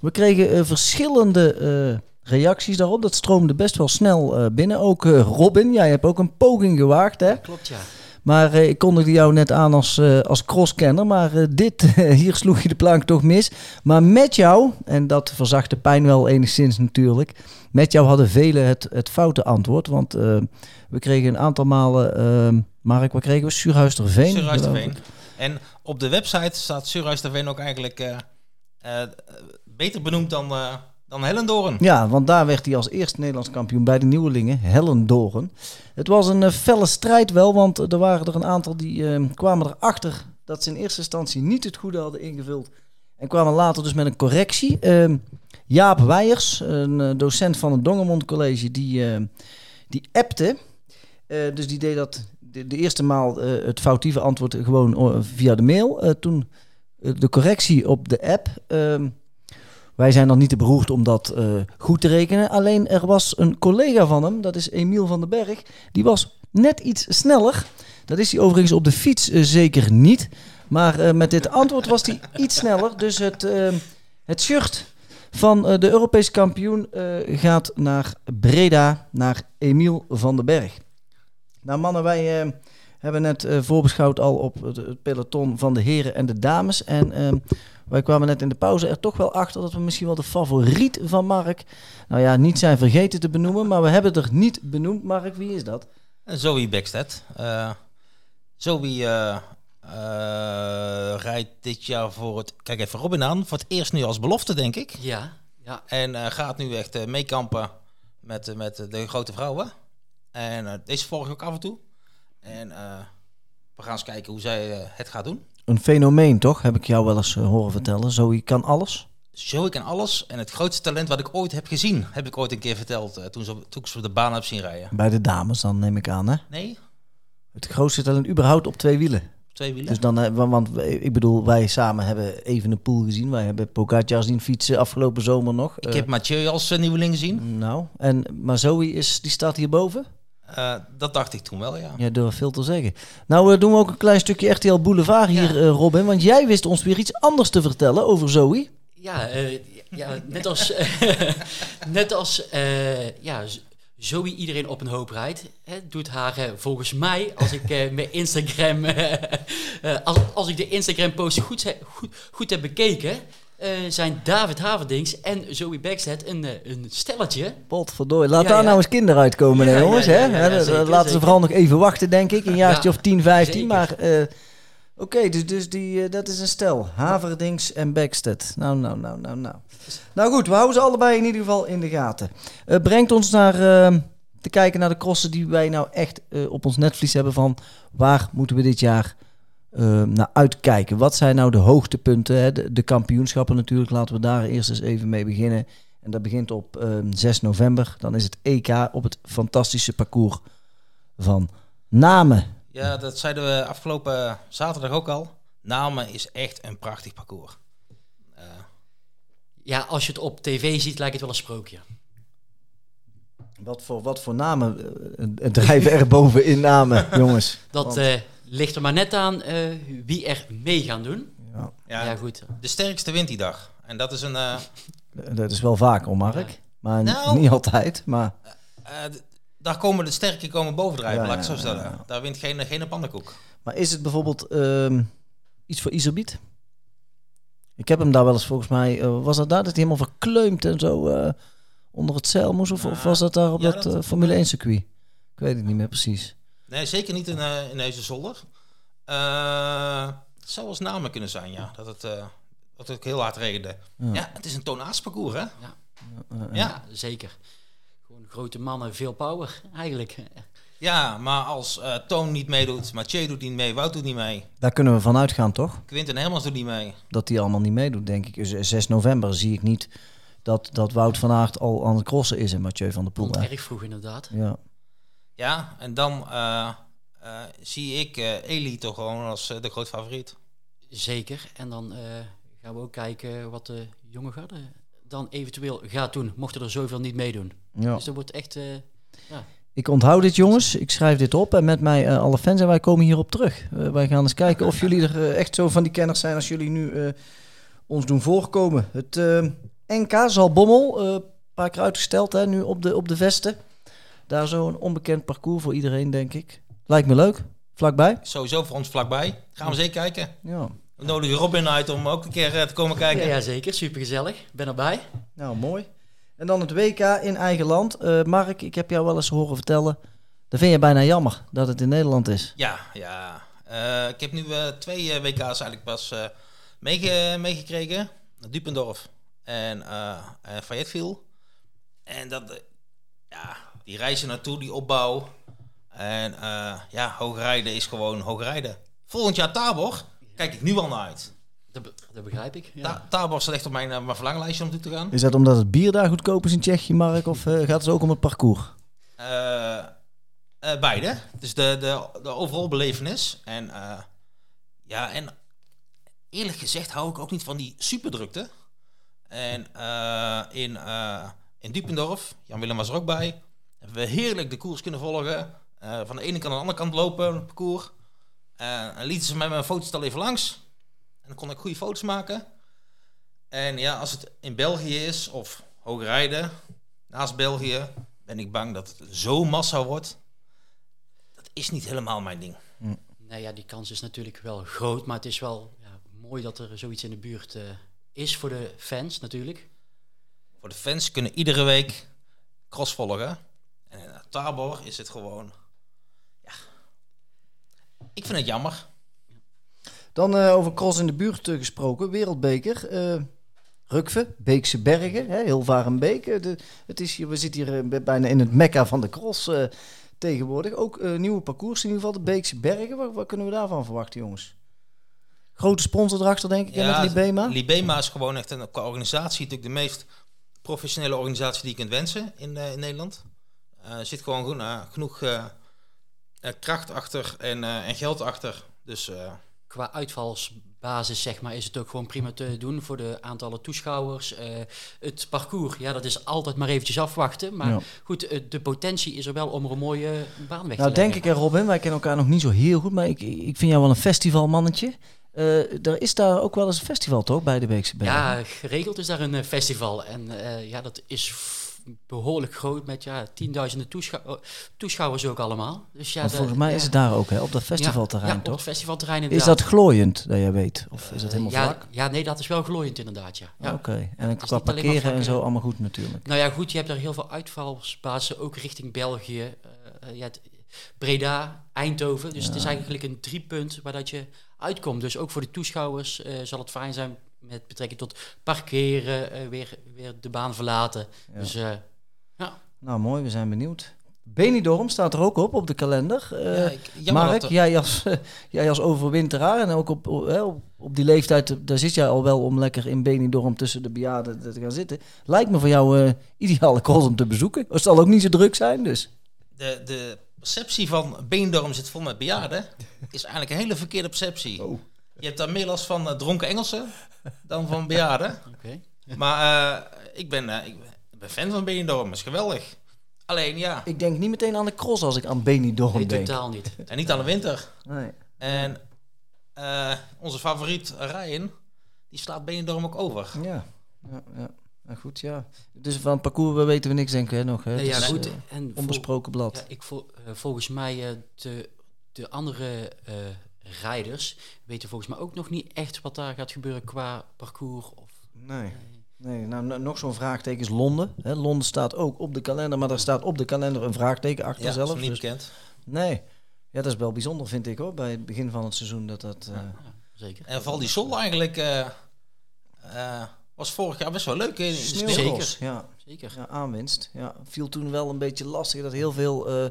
We kregen verschillende reacties daarop. Dat stroomde best wel snel binnen. Ook Robin, jij hebt ook een poging gewaagd hè? Klopt, ja. Maar eh, ik kondigde jou net aan als, eh, als crosskenner. Maar eh, dit, hier sloeg je de plank toch mis. Maar met jou, en dat verzacht de pijn wel enigszins natuurlijk. Met jou hadden velen het, het foute antwoord. Want we kregen een aantal malen... eh, Mark, wat kregen we? Surhuisterveen. Surhuisterveen. En op de website staat Surhuisterveen ook eigenlijk beter benoemd dan, dan Hellendoorn. Ja, want daar werd hij als eerste Nederlands kampioen bij de nieuwelingen, Hellendoren. Het was een eh, felle strijd wel, want er waren er een aantal die eh, kwamen erachter dat ze in eerste instantie niet het goede hadden ingevuld. En kwamen later dus met een correctie. Ehm, Jaap Weijers, een eh, docent van het Dongermond College, die, die appte. Dus die deed dat de, de eerste maal het foutieve antwoord gewoon via de mail. Toen de correctie op de app. Wij zijn dan niet te beroerd om dat eh, goed te rekenen. Alleen er was een collega van hem, dat is Emiel van den Berg. Die was net iets sneller. Dat is hij overigens op de fiets eh, zeker niet. Maar eh, met dit antwoord was hij iets sneller. Dus het, het shirt van de Europese kampioen gaat naar Breda, naar Emiel van den Berg. Nou mannen, wij hebben net eh, voorbeschouwd al op het, het peloton van de heren en de dames. En ehm, wij kwamen net in de pauze er toch wel achter dat we misschien wel de favoriet van Mark... Nou ja, niet zijn vergeten te benoemen, maar we hebben het er niet benoemd. Mark, wie is dat? En Zoe Beckstedt. Eh Zoe eh, eh, rijdt dit jaar voor het... Kijk even Robin aan. Voor het eerst nu als belofte, denk ik. Ja, ja. En eh, gaat nu echt eh, meekampen met, eh, met de grote vrouwen. En eh, deze volg ik ook af en toe. En eh, we gaan eens kijken hoe zij eh, het gaat doen. Een fenomeen, toch? Heb ik jou wel eens eh, horen vertellen. Zoe kan alles. Zoe kan alles. En het grootste talent wat ik ooit heb gezien, heb ik ooit een keer verteld. toen, ze, toen ik ze op de baan heb zien rijden. Bij de dames, dan neem ik aan, hè? Nee? Het grootste talent überhaupt op twee wielen. Twee wielen? Dus dan, wa- want ik bedoel, wij samen hebben even een pool gezien. Wij hebben Pogacar zien fietsen afgelopen zomer nog. ik heb Mathieu als nieuweling gezien. Nou, en, maar Zoe is, die staat hierboven? Eh, dat dacht ik toen wel, ja. Ja, durf veel te zeggen. Nou, eh, doen we ook een klein stukje RTL Boulevard hier, eh, Robin. Want jij wist ons weer iets anders te vertellen over Zoe. Ja, eh, ja net als, net als eh, ja, Zoe iedereen op een hoop rijdt, hè, doet haar eh, volgens mij, als ik eh, mijn Instagram, eh, als, als ik de Instagram post goed, goed, goed heb bekeken, eh, zijn David Haverdings en Zoe Backstedt een, eh, een stelletje. Potverdorie. Laat Ja, daar ja. nou eens kinderen uitkomen, hè, jongens. hè? zeker, Laten ze vooral nog even wachten, denk ik. Een jaartje Ja, of 10, 15. zeker. Maar eh, oké, dus, dus die, eh, dat is een stel. Haverdings en Backstedt. Nou, nou, nou, nou, nou. Nou goed, we houden ze allebei in ieder geval in de gaten. Eh, brengt ons naar eh, te kijken naar de crossen die wij nou echt eh, op ons netvlies hebben van waar moeten we dit jaar eh, naar uitkijken. Wat zijn nou de hoogtepunten? Hè? De, de kampioenschappen natuurlijk, laten we daar eerst eens even mee beginnen. En dat begint op eh, 6 november. Dan is het EK op het fantastische parcours van Namen. Ja, dat zeiden we afgelopen zaterdag ook al. Namen is echt een prachtig parcours. Eh, Ja, als je het op tv ziet, lijkt het wel een sprookje. Wat voor, wat voor namen eh, drijven er boven in namen, jongens? Dat Want- eh, ligt er maar net aan eh, wie er mee gaan doen. Ja, ja, Ja, goed. De sterkste wint die dag. En dat is een... eh, dat is wel vaak, hoor, Mark. Maar Nou. niet altijd. Maar eh, daar komen de sterke komen bovendrijven, Ja, laat ik het zo stellen. ja, ja. Daar wint geen, geen pannenkoek. Maar is het bijvoorbeeld ehm, iets voor Iserbiet? Ik heb hem daar wel eens volgens mij... eh, was dat daar dat hij helemaal verkleumd en zo eh, onder het zeil moest? Of, of was dat daar op Ja, dat, dat- Formule 1 circuit? Ik weet het niet meer precies. Nee, zeker niet in, eh in deze zolder. Eh, het zou als namen kunnen zijn, ja. Dat het, eh, dat het ook heel hard regende. Ja. Ja, het is een toonaardsparcours, hè? Eh, Ja. zeker. Gewoon grote mannen, veel power eigenlijk. Ja, maar als eh, Toon niet meedoet, Mathieu doet niet mee, Wout doet niet mee, Daar kunnen we van uitgaan, toch? Quinten Helmers doet niet mee. Dat die allemaal niet meedoet, denk ik. Dus 6 november zie ik niet dat, dat Wout van Aert al aan het crossen is en Mathieu van der Poel. Erg vroeg inderdaad. Ja. Ja, en dan eh, eh, zie ik eh Eli toch gewoon als de groot favoriet. Zeker. En dan eh, gaan we ook kijken wat de jonge garde dan eventueel gaat doen, mochten er zoveel niet meedoen. ja. Dus dat wordt echt... eh, ja, Ik onthoud dit, jongens. Ik schrijf dit op. En met mij alle fans. En wij komen hierop terug. Wij gaan eens kijken of jullie er echt zo van die kenners zijn als jullie nu eh, ons doen voorkomen. Het eh, NK zal Bommel, eh, een paar keer uitgesteld hè, nu op de, op de vesten. Daar zo een onbekend parcours voor iedereen, denk ik. Lijkt me leuk. Vlakbij. Sowieso voor ons vlakbij. Gaan we zeker kijken. Ja. We nodigen Robin uit om ook een keer eh, te komen kijken. ja, zeker. Super gezellig. Ben erbij. Nou, mooi. En dan het WK in eigen land. Eh, Mark, ik heb jou wel eens horen vertellen. Dat vind je bijna jammer dat het in Nederland is. Ja, ja. Eh, ik heb nu twee WK's eigenlijk pas eh, meege- meegekregen. Dupendorf en eh eh, Fayetteville. En dat, ja, die reizen naartoe, die opbouw. En eh, ja, hoogrijden is gewoon hoogrijden. Volgend jaar Tabor, kijk ik nu al naar uit. Dat, be- dat begrijp ik. Ja. Ta- Tabor staat echt op mijn, eh, mijn verlanglijstje om toe te gaan. Is dat omdat het bier daar goedkoop is in Tsjechië, Mark? Of eh, gaat het ook om het parcours? Eh, eh, beide. Dus de, de, de overal belevenis. En eh, ja, en eerlijk gezegd hou ik ook niet van die superdrukte. En eh, in, eh in Dupendorf, Jan Willem was er ook bij, we heerlijk de koers kunnen volgen. Eh, van de ene kant naar de andere kant lopen, het parcours. Eh, en lieten ze mij mijn fotostel even langs. En dan kon ik goede foto's maken. En ja, als het in België is of hoogrijden, naast België, ben ik bang dat het zo massa wordt. Dat is niet helemaal mijn ding. Nou ja, die kans is natuurlijk wel groot, maar het is wel ja, mooi dat er zoiets in de buurt eh, is voor de fans natuurlijk. Voor de fans kunnen iedere week cross volgen. En Tabor is het gewoon... Ja. Ik vind het jammer. Dan eh, over cross in de buurt eh, gesproken. Wereldbeker. eh Rukve, Beekse Bergen, hè, Hilvarenbeek. Eh, de, het is hier, we zitten hier bijna in het mekka van de cross tegenwoordig. Ook nieuwe parcours in ieder geval, de Beekse Bergen. Wat, wat kunnen we daarvan verwachten, jongens? Grote sponsor erachter, denk ik, ja, met Libema. Libema is gewoon echt een, qua organisatie natuurlijk de meest professionele organisatie die je kunt wensen in, in Nederland. Eh, er zit gewoon goed- eh, genoeg eh, eh, kracht achter en, eh, en geld achter. Dus eh, Qua uitvalsbasis zeg maar, is het ook gewoon prima te doen voor de aantallen toeschouwers. Eh, het parcours, ja, dat is altijd maar eventjes afwachten. Maar Ja. goed, de potentie is er wel om er een mooie baan weg te Nou, denk leggen. ik, Robin, wij kennen elkaar nog niet zo heel goed, maar ik, ik vind jou wel een festivalmannetje. Eh er is daar ook wel eens een festival, toch, bij de Beekse Bergen? Ja, geregeld is daar een festival. En eh, ja, dat is behoorlijk groot met ja, tienduizenden toeschou- oh, toeschouwers ook allemaal. Dus ja, de- volgens mij ja. is het daar ook, hè, op dat festivalterrein, ja, op toch? het festivalterrein Is inderdaad. dat glooiend, dat jij weet? Of is dat Eh, helemaal ja, vlak? Ja, nee, dat is wel glooiend inderdaad, ja. Oké, en is qua parkeren en vlak, zo eh, allemaal goed natuurlijk. Nou ja, goed, je hebt daar heel veel uitvalsbazen, ook richting België. eh, eh, ja, het- Breda, Eindhoven. Dus het is eigenlijk een driepunt waar dat je uitkomt. Dus ook voor de toeschouwers eh, zal het fijn zijn met betrekking tot parkeren, eh, weer, weer de baan verlaten. Dus eh, ja, Nou, mooi, we zijn benieuwd. Benidorm staat er ook op, op de kalender. Eh, ja, ik, Mark, er- jij, als, jij als overwinteraar en ook op, op, hè, op, op die leeftijd, daar zit jij al wel om lekker in Benidorm tussen de bejaarden te gaan zitten. Lijkt me voor jou eh ideale cross om te bezoeken. Het zal ook niet zo druk zijn, dus. de, de perceptie van Beendorm zit vol met bejaarden is eigenlijk een hele verkeerde perceptie. Oh. Je hebt daar meer last van eh, dronken Engelsen dan van bejaarden. oké. Maar eh, ik, ben, eh, ik ben- fan van Beendorm, is geweldig. Alleen ja, Ik denk niet meteen aan de cross als ik aan Benidorm Nee, denk. totaal niet. en niet aan de winter. Nee. En eh, onze favoriet Ryan, die slaat Beendorm ook over. Ja, ja, ja. Nou goed, ja. Dus van parcours we weten we niks, denk ik, hè, nog. Hè? Nee, ja, is, goed. En vol- onbesproken blad. Ja, ik vol- volgens mij eh, de, de andere eh, rijders weten volgens mij ook nog niet echt wat daar gaat gebeuren qua parcours. Of, Nee. Nee, nou, no- nog zo'n vraagteken is Londen. Hè, Londen staat ook op de kalender, maar daar staat op de kalender een vraagteken achter Ja, dat is zelf. niet dus- bekend. nee, ja, dat is wel bijzonder, vind ik hoor, bij het begin van het seizoen. Dat dat, eh, ja, zeker. En vooral die Sol eigenlijk, eh, eh, was vorig jaar best wel leuk in. Sneeuwcross, ja. Zeker. Ja, aanwinst. Ja, viel toen wel een beetje lastig dat heel veel eh,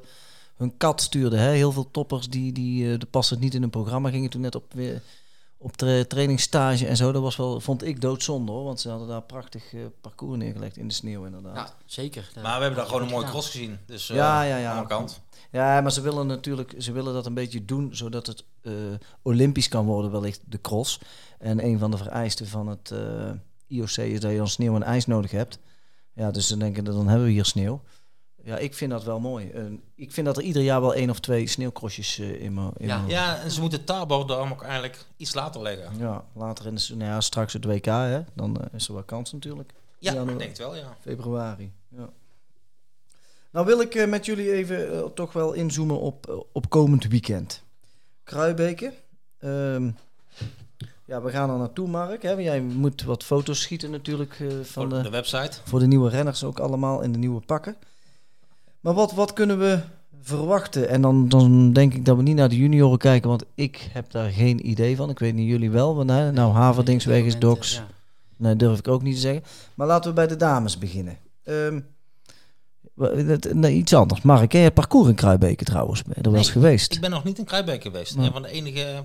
hun kat stuurde. Hè? Heel veel toppers die, die eh, de passen niet in hun programma gingen toen net op weer op tra trainingsstage en zo. Dat was wel, vond ik doodzonde hoor, want ze hadden daar prachtig eh, parcours neergelegd in de sneeuw inderdaad. Ja, zeker. Maar we hebben daar gewoon een mooie cross gezien. Dus uh, Ja, ja, ja. aan de kant. Ja, maar ze willen natuurlijk, ze willen dat een beetje doen zodat het eh, olympisch kan worden, wellicht de cross. En een van de vereisten van het eh, IOC is dat je dan sneeuw en ijs nodig hebt. Ja, dus dan denken dat dan hebben we hier sneeuw. Ja, ik vind dat wel mooi. En ik vind dat er ieder jaar wel één of twee sneeuwcrossjes eh, in mijn... in Ja. mijn- Ja, en ze moeten dan ook eigenlijk iets later leggen. ja, later in de... Nou ja, straks het WK, hè. Dan eh, is er wel kans natuurlijk. Ja, ik denk het wel, ja. Februari, ja. Nou wil ik eh, met jullie even eh, toch wel inzoomen op, eh, op komend weekend. Kruibeke. Ehm, ja, we gaan er naartoe, Mark. Hè? Jij moet wat foto's schieten natuurlijk eh, van Voor de, de website. voor de nieuwe renners ook allemaal in de nieuwe pakken. Maar wat, wat kunnen we verwachten? En dan, dan denk ik dat we niet naar de junioren kijken, want ik heb daar geen idee van. Ik weet niet jullie wel. Want, hè, nou, Haverdings, Op dit Wegens, moment, Docs. eh, ja. Nee, durf ik ook niet te zeggen. Maar laten we bij de dames beginnen. Ehm, nee, iets anders. Mark, ken je het parcours in Kruibeke trouwens? Er eens Nee, geweest? Ik ben nog niet in Kruijbeek geweest. Een van de enige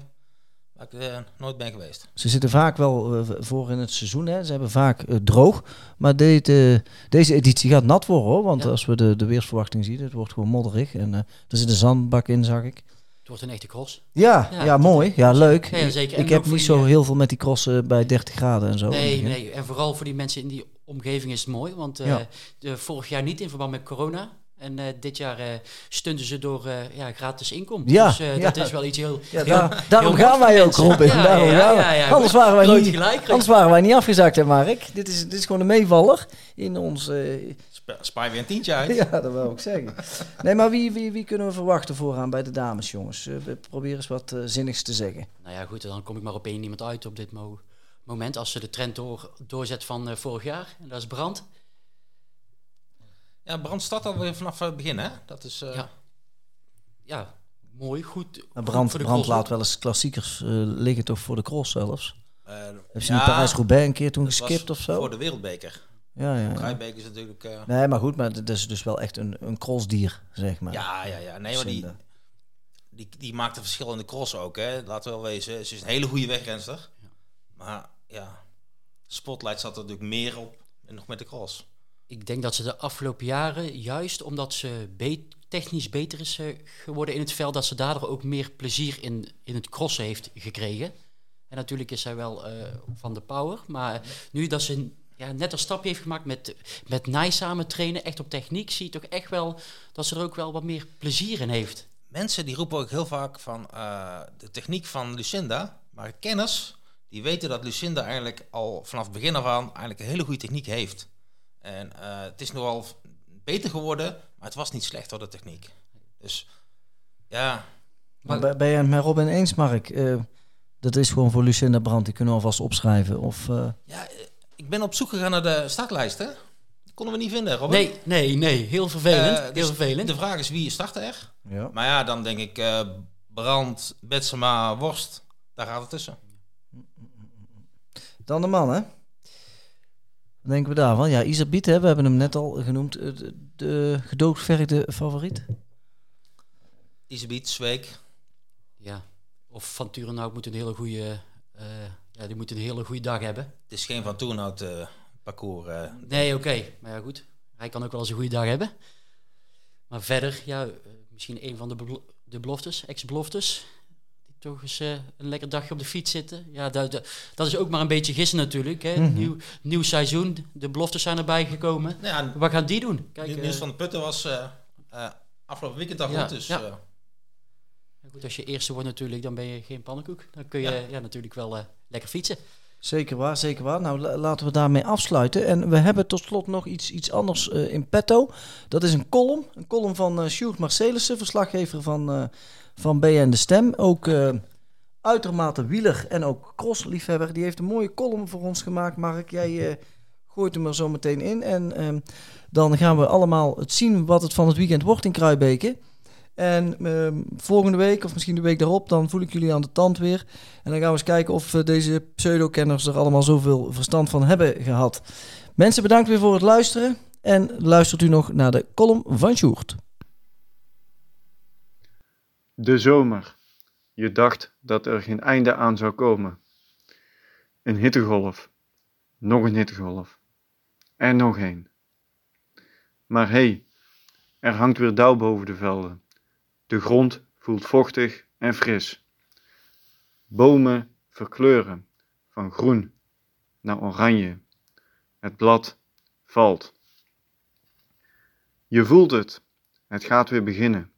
waar ik eh, nooit ben geweest. Ze zitten vaak wel eh, voor in het seizoen. Hè. Ze hebben vaak eh, droog. Maar de, deze editie gaat nat worden hoor. Want Ja. als we de, de weersverwachting zien, het wordt gewoon modderig. En er zit een zandbak in, zag ik. Het wordt een echte cross. Ja, ja, Ja, mooi. Ja, leuk. Ja, ja, zeker. Ik, heb niet zo heel veel met die crossen bij 30 graden en zo. Nee, nee. En vooral voor die mensen in die omgeving is het mooi. Want Ja. de, vorig jaar niet in verband met corona. En eh, dit jaar eh stunten ze door eh, ja, gratis inkomen. Ja, dus eh, ja. dat is wel iets heel... Ja, heel- daarom heel gaan wij ook. Robin. Ja, daarom ja, gaan we. ja, ja, Anders, waren wij niet, gelijk. anders waren wij niet afgezakt, hè, Mark. Dit is, dit is gewoon een meevaller in ons... Spa- Spaar weer een tientje uit. ja, dat wil ik zeggen. Nee, maar wie, wie, wie kunnen we verwachten vooraan bij de dames, jongens? Eh, we proberen eens wat zinnigs te zeggen. Nou ja, goed, dan kom ik maar op één iemand uit op dit mo- moment. Als ze de trend door, doorzet van eh, vorig jaar. En dat is Brand. Ja, brand start alweer vanaf het begin, hè? Dat is... eh, Ja. Ja, mooi, goed. Maar Brand, Brand laat wel eens klassiekers eh, liggen toch voor de cross zelfs. eh, Heb je ja, niet Parijs-Roubaix een keer toen geskipt of zo? Voor de wereldbeker. Ja, ja, ja. Is natuurlijk... eh, Nee, maar goed, maar dat is dus wel echt een, een crossdier, zeg maar. ja, ja, ja. Nee, maar die, die, die maakt een verschil in de cross ook, hè? Laten we wel wezen. Ze is een hele goede wegrenster. Maar ja, Spotlight zat er natuurlijk meer op. En nog met de cross. Ik denk dat ze de afgelopen jaren, juist omdat ze technisch beter is eh, geworden in het veld, dat ze daardoor ook meer plezier in, in het crossen heeft gekregen. En natuurlijk is zij wel eh, van de power. Maar nu dat ze ja, net een stapje heeft gemaakt met, met Nij samen trainen, echt op techniek, zie je toch echt wel dat ze er ook wel wat meer plezier in heeft. Mensen die roepen ook heel vaak van eh, de techniek van Lucinda. Maar kenners, die weten dat Lucinda eigenlijk al vanaf het begin af aan eigenlijk een hele goede techniek heeft. En eh, het is nogal beter geworden, maar het was niet slecht hoor, de techniek. Dus ja, Maar ben- ben je het met Robin eens, Mark? Eh, dat is gewoon voor Lucinda Brandt, die kunnen we alvast opschrijven. Of, eh, ja, ik ben op zoek gegaan naar de startlijst, hè? Die konden we niet vinden, Robin. Nee, nee, nee. Heel vervelend. Heel dus vervelend. De vraag is wie startte er? ja. Maar ja, dan denk ik eh Brand, Betsema, Worst. Daar gaat het tussen. Dan de man, hè? Wat denken we daarvan? Ja, Isabiet, hè, we hebben hem net al genoemd. eh, De, de favoriet. Isebiet, Zweek. Ja. Of Van Turenhout moet een hele goede, eh, ja, die moet een hele goede dag hebben. Het is geen Van Toenhout eh parcours. eh. Nee, oké. Maar ja, goed. Hij kan ook wel eens een goede dag hebben. Maar verder, ja, misschien een van de, belo- de beloftes, ex-beloftes. Toch eens eh, een lekker dagje op de fiets zitten. Ja, dat, dat, dat is ook maar een beetje gissen natuurlijk. Hè. Mhm. nieuw, nieuw seizoen, de beloftes zijn erbij gekomen. Nou ja, Wat gaan die doen? Kijk, eh, van de Putten was eh, eh, afgelopen weekend al Ja, goed. Dus ja. goed, als je eerste wordt natuurlijk, dan ben je geen pannenkoek. Dan kun je Ja. ja. natuurlijk wel eh, lekker fietsen. Zeker waar, zeker waar. Nou, la- laten we daarmee afsluiten. En we hebben tot slot nog iets, iets anders eh, in petto. Dat is een column. Een column van eh Sjoerd Marcelissen, verslaggever van, eh, van BN De Stem. Ook eh, uitermate wieler en ook crossliefhebber. Die heeft een mooie column voor ons gemaakt, Mark. Jij eh, gooit hem er zo meteen in. En ehm, dan gaan we allemaal het zien wat het van het weekend wordt in Kruibeke. En ehm, volgende week, of misschien de week daarop, dan voel ik jullie aan de tand weer. En dan gaan we eens kijken of eh, deze pseudo-kenners er allemaal zoveel verstand van hebben gehad. Mensen, bedankt weer voor het luisteren. En luistert u nog naar de column van Sjoerd. De zomer. Je dacht dat er geen einde aan zou komen. Een hittegolf. Nog een hittegolf. En nog een. Maar hé, hey, er hangt weer dauw boven de velden. De grond voelt vochtig en fris. Bomen verkleuren van groen naar oranje. Het blad valt. Je voelt het. Het gaat weer beginnen.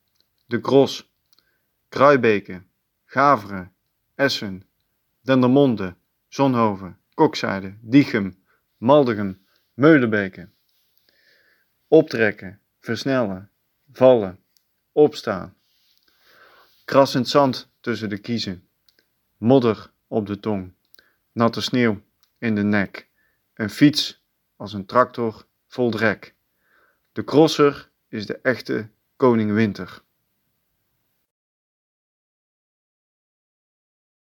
De gros, kruibeken, gaveren, essen, dendermonde, zonhoven, kokzijde, diechem, maldegem, meulenbeken. Optrekken, versnellen, vallen, opstaan. Krassend zand tussen de kiezen, modder op de tong, natte sneeuw in de nek, een fiets als een tractor vol drek. De crosser is de echte koning winter.